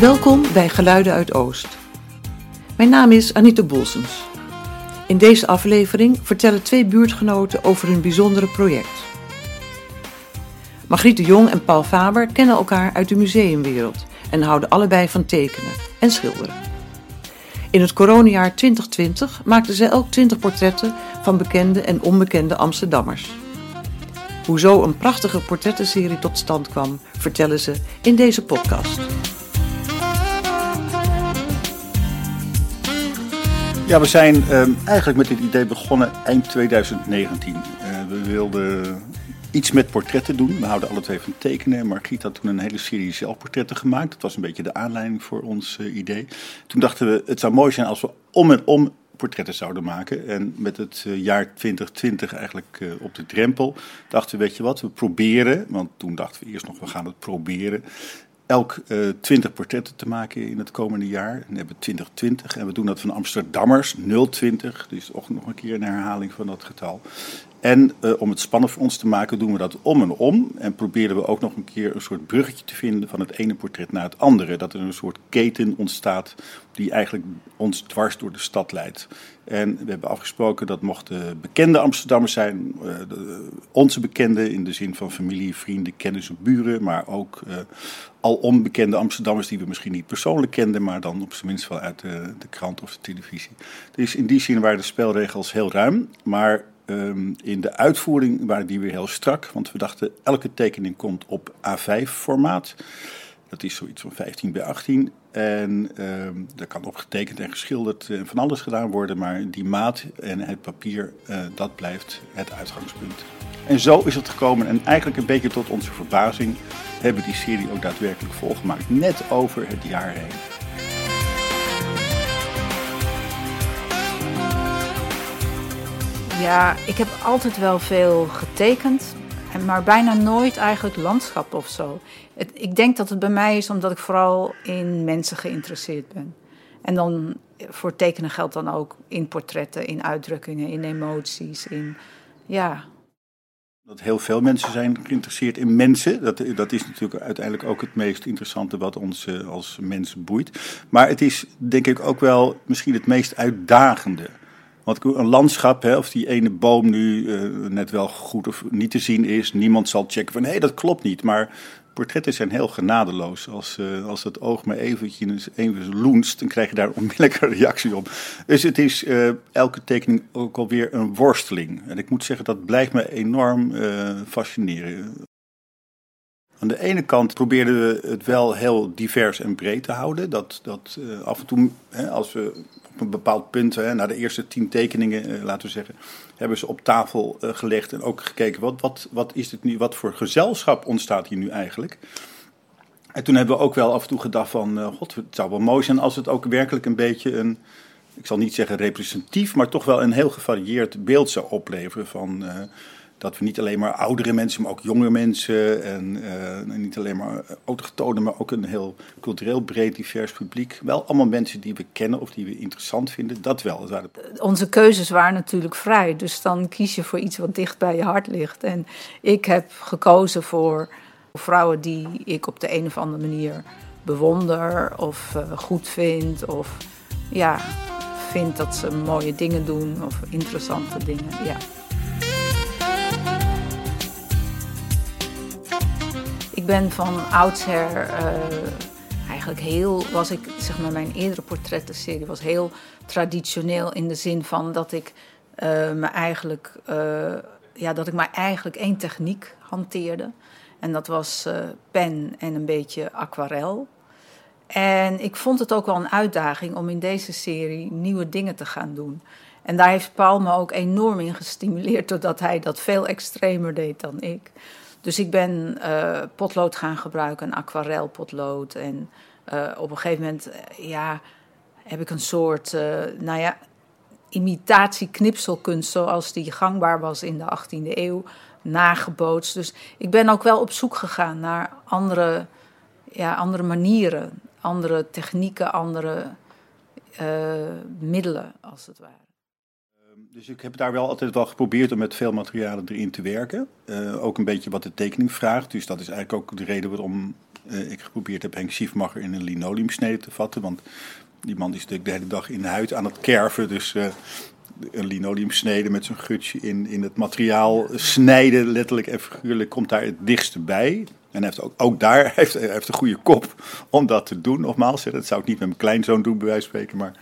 Welkom bij Geluiden uit Oost. Mijn naam is Anita Bolsens. In deze aflevering vertellen twee buurtgenoten over hun bijzondere project. Margriet de Jong en Paul Faber kennen elkaar uit de museumwereld en houden allebei van tekenen en schilderen. In het coronajaar 2020 maakten zij elk 20 portretten van bekende en onbekende Amsterdammers. Hoe zo een prachtige portrettenserie tot stand kwam, vertellen ze in deze podcast. Ja, we zijn ehm, eigenlijk met dit idee begonnen eind 2019. Uh, we wilden iets met portretten doen. We houden alle twee van tekenen. Margriet had toen een hele serie zelfportretten gemaakt. Dat was een beetje de aanleiding voor ons uh, idee. Toen dachten we, het zou mooi zijn als we om en om portretten zouden maken. En met het uh, jaar 2020 eigenlijk op de drempel dachten we, weet je wat, we proberen. Want toen dachten we eerst nog, we gaan het proberen elk uh, 20 portretten te maken in het komende jaar. En we hebben 2020 en we doen dat van Amsterdammers 020. Dus ook nog een keer een herhaling van dat getal. En uh, om het spannend voor ons te maken doen we dat om en om. En proberen we ook nog een keer een soort bruggetje te vinden van het ene portret naar het andere. Dat er een soort keten ontstaat die eigenlijk ons dwars door de stad leidt. En we hebben afgesproken dat mochten bekende Amsterdammers zijn, de, onze bekenden in de zin van familie, vrienden, kennissen, buren, maar ook uh, al onbekende Amsterdammers die we misschien niet persoonlijk kenden, maar dan op zijn minst wel uit de, de krant of de televisie. Dus in die zin waren de spelregels heel ruim, maar um, in de uitvoering waren die weer heel strak, want we dachten elke tekening komt op A5-formaat. Dat is zoiets van 15 bij 18. En um, er kan op getekend en geschilderd en van alles gedaan worden, maar die maat en het papier, uh, dat blijft het uitgangspunt. En zo is het gekomen en eigenlijk een beetje tot onze verbazing hebben die serie ook daadwerkelijk volgemaakt, net over het jaar heen. Ja, ik heb altijd wel veel getekend, maar bijna nooit eigenlijk landschap of zo. Ik denk dat het bij mij is omdat ik vooral in mensen geïnteresseerd ben. En dan voor tekenen geldt dan ook in portretten, in uitdrukkingen, in emoties, in ja. Dat heel veel mensen zijn geïnteresseerd in mensen. Dat, dat is natuurlijk uiteindelijk ook het meest interessante wat ons uh, als mensen boeit. Maar het is denk ik ook wel misschien het meest uitdagende. Want een landschap, hè, of die ene boom nu uh, net wel goed of niet te zien is, niemand zal checken van hé, hey, dat klopt niet. Maar portretten zijn heel genadeloos. Als, uh, als het oog maar eventjes even loenst, dan krijg je daar onmiddellijk een reactie op. Dus het is uh, elke tekening ook alweer een worsteling. En ik moet zeggen, dat blijft me enorm fascineren. Aan de ene kant probeerden we het wel heel divers en breed te houden. Dat, dat uh, af en toe, hè, als we op een bepaald punt, hè, na de eerste tien tekeningen, uh, laten we zeggen, hebben ze op tafel uh, gelegd en ook gekeken, wat, wat, wat is het nu, wat voor gezelschap ontstaat hier nu eigenlijk? En toen hebben we ook wel af en toe gedacht van, god, het zou wel mooi zijn als het ook werkelijk een beetje een, ik zal niet zeggen representatief, maar toch wel een heel gevarieerd beeld zou opleveren van dat we niet alleen maar oudere mensen, maar ook jonge mensen en uh, niet alleen maar autochtonen, maar ook een heel cultureel breed divers publiek. Wel allemaal mensen die we kennen of die we interessant vinden, dat wel. Waren... Onze keuzes waren natuurlijk vrij, dus dan kies je voor iets wat dicht bij je hart ligt. En ik heb gekozen voor vrouwen die ik op de een of andere manier bewonder of uh, goed vind of ja, vind dat ze mooie dingen doen of interessante dingen. Ja. Ben van oudsher uh, eigenlijk heel, was ik, zeg maar, mijn eerdere portrettenserie was heel traditioneel in de zin van dat ik uh, me eigenlijk, uh, ja, dat ik maar eigenlijk één techniek hanteerde. En dat was pen en een beetje aquarel. En ik vond het ook wel een uitdaging om in deze serie nieuwe dingen te gaan doen. En daar heeft Paul me ook enorm in gestimuleerd, doordat hij dat veel extremer deed dan ik. Dus ik ben uh, potlood gaan gebruiken, een aquarelpotlood. En uh, op een gegeven moment, uh, ja, heb ik een soort, nou ja, imitatie-knipselkunst zoals die gangbaar was in de 18e eeuw, nagebootst. Dus ik ben ook wel op zoek gegaan naar andere, ja, andere manieren, andere technieken, andere middelen, als het ware. Dus ik heb daar wel altijd wel geprobeerd om met veel materialen erin te werken. Uh, ook een beetje wat de tekening vraagt. Dus dat is eigenlijk ook de reden waarom uh, ik geprobeerd heb Henk Schiefmacher in een linoleumsnede te vatten. Want die man is natuurlijk de hele dag in de huid aan het kerven. Dus uh, een linoleumsnede met zo'n gutje in, in het materiaal snijden, letterlijk en figuurlijk, komt daar het dichtste bij. En heeft ook, ook daar heeft, heeft een goede kop om dat te doen. Nogmaals, dat zou ik niet met mijn kleinzoon doen, bij wijze van spreken. Maar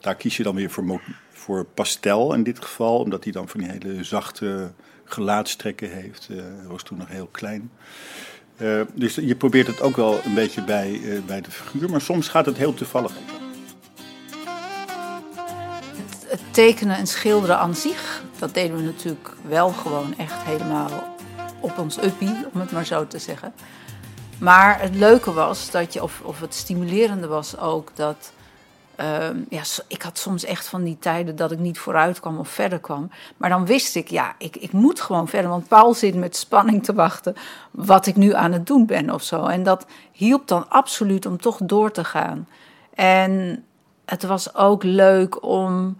daar kies je dan weer voor voor pastel in dit geval, omdat hij dan van die hele zachte gelaatstrekken heeft. Uh, hij was toen nog heel klein. Uh, dus je probeert het ook wel een beetje bij, uh, bij de figuur, maar soms gaat het heel toevallig. Het, het tekenen en schilderen aan zich, dat deden we natuurlijk wel gewoon echt helemaal op ons uppie, om het maar zo te zeggen. Maar het leuke was dat je, of, of het stimulerende was ook, dat Ehm, ja, ik had soms echt van die tijden dat ik niet vooruit kwam of verder kwam. Maar dan wist ik, ja, ik, ik moet gewoon verder. Want Paul zit met spanning te wachten wat ik nu aan het doen ben of zo. En dat hielp dan absoluut om toch door te gaan. En het was ook leuk om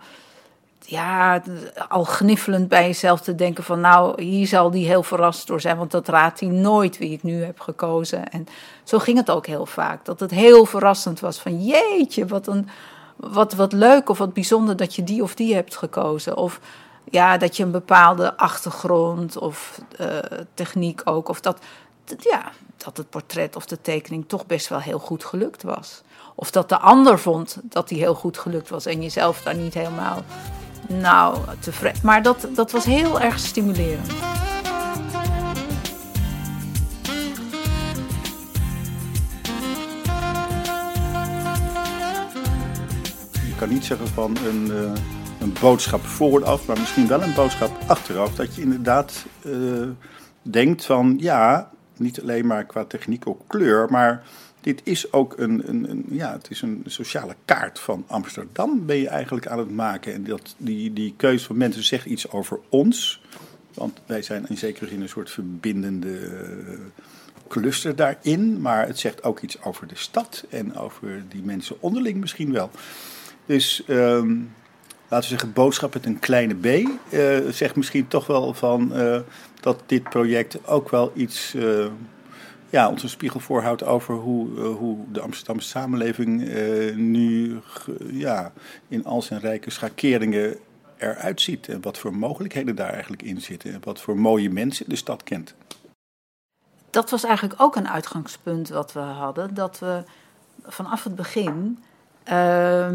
ja, al gniffelend bij jezelf te denken van nou, hier zal die heel verrast door zijn, want dat raadt hij nooit wie ik nu heb gekozen. En zo ging het ook heel vaak, dat het heel verrassend was van jeetje, wat, een, wat, wat leuk of wat bijzonder dat je die of die hebt gekozen. Of ja, dat je een bepaalde achtergrond of uh, techniek ook, of dat, ja, dat het portret of de tekening toch best wel heel goed gelukt was. Of dat de ander vond dat die heel goed gelukt was en jezelf daar niet helemaal nou, tevreden. Maar dat, dat was heel erg stimulerend. Je kan niet zeggen van een, uh, een boodschap vooraf, maar misschien wel een boodschap achteraf. Dat je inderdaad uh, denkt van ja, niet alleen maar qua techniek of kleur, maar dit is ook een, een, een, ja, het is een sociale kaart van Amsterdam ben je eigenlijk aan het maken. En dat, die, die keuze van mensen zegt iets over ons. Want wij zijn in zekere zin een soort verbindende eh, cluster daarin. Maar het zegt ook iets over de stad en over die mensen onderling misschien wel. Dus um, laten we zeggen, boodschap met een kleine b. Uh, zegt misschien toch wel van uh, dat dit project ook wel iets ja, ons een spiegel voorhoudt over hoe, uh, hoe de Amsterdamse samenleving uh, nu ja, in al zijn rijke schakeringen eruit ziet. En wat voor mogelijkheden daar eigenlijk in zitten. En wat voor mooie mensen de stad kent. Dat was eigenlijk ook een uitgangspunt wat we hadden. Dat we vanaf het begin uh,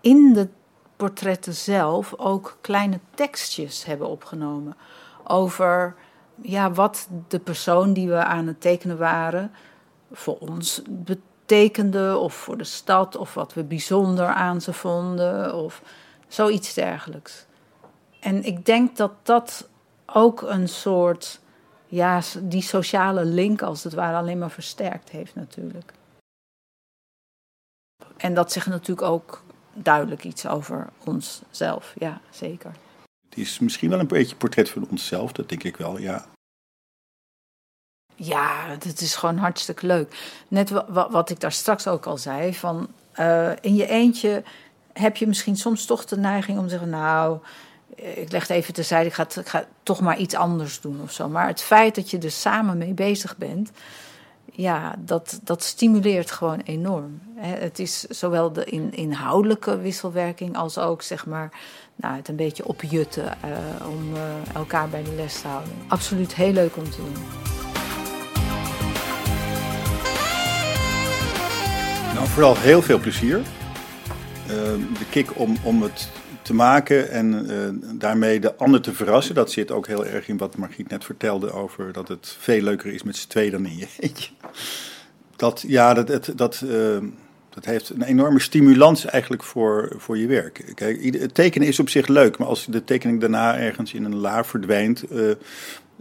in de portretten zelf ook kleine tekstjes hebben opgenomen. Over ja, wat de persoon die we aan het tekenen waren voor ons betekende, of voor de stad, of wat we bijzonder aan ze vonden, of zoiets dergelijks. En ik denk dat dat ook een soort, ja, die sociale link als het ware alleen maar versterkt heeft natuurlijk. En dat zegt natuurlijk ook duidelijk iets over onszelf, ja, zeker. Het is misschien wel een beetje portret van onszelf, dat denk ik wel, ja. Ja, het is gewoon hartstikke leuk. Net wat ik daar straks ook al zei, van uh, in je eentje heb je misschien soms toch de neiging om te zeggen, nou, ik leg het even terzijde, ik ga, ik ga toch maar iets anders doen of zo. Maar het feit dat je er samen mee bezig bent, ja, dat, dat stimuleert gewoon enorm. Het is zowel de in, inhoudelijke wisselwerking als ook zeg maar, nou, het een beetje opjutten uh, om uh, elkaar bij de les te houden. Absoluut heel leuk om te doen. Vooral heel veel plezier. Uh, de kick om, om het te maken en uh, daarmee de ander te verrassen. Dat zit ook heel erg in wat Margriet net vertelde over dat het veel leuker is met z'n tweeën dan in je eentje. Dat, ja, dat, dat, dat, uh, dat heeft een enorme stimulans eigenlijk voor, voor je werk. Kijk, het tekenen is op zich leuk, maar als de tekening daarna ergens in een la verdwijnt,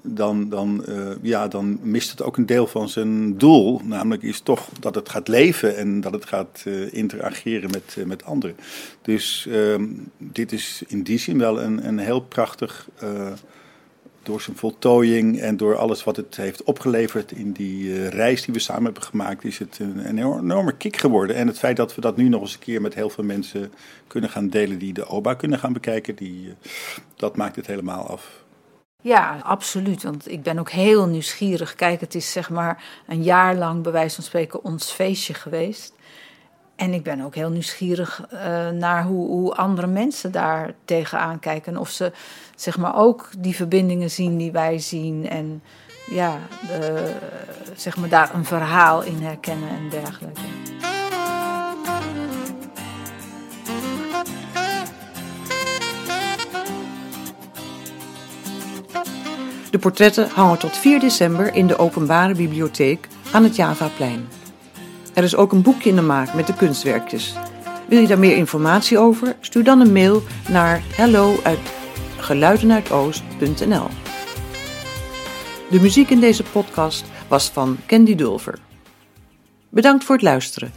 dan, dan, uh, ja, dan mist het ook een deel van zijn doel. Namelijk is toch dat het gaat leven en dat het gaat uh, interageren met, uh, met anderen. Dus ehm, dit is in die zin wel een, een heel prachtig door zijn voltooiing en door alles wat het heeft opgeleverd in die reis die we samen hebben gemaakt, is het een, een, enorme kick geworden. En het feit dat we dat nu nog eens een keer met heel veel mensen kunnen gaan delen die de OBA kunnen gaan bekijken, die, dat maakt het helemaal af. Ja, absoluut. Want ik ben ook heel nieuwsgierig. Kijk, het is zeg maar een jaar lang, bij wijze van spreken, ons feestje geweest. En ik ben ook heel nieuwsgierig uh, naar hoe, hoe, andere mensen daar tegenaan kijken. Of ze zeg maar ook die verbindingen zien die wij zien. En ja, de, zeg maar daar een verhaal in herkennen en dergelijke. De portretten hangen tot 4 december in de openbare bibliotheek aan het Javaplein. Er is ook een boekje in de maak met de kunstwerkjes. Wil je daar meer informatie over? Stuur dan een mail naar hello geluidenuitoost.nl. De muziek in deze podcast was van Candy Dulver. Bedankt voor het luisteren.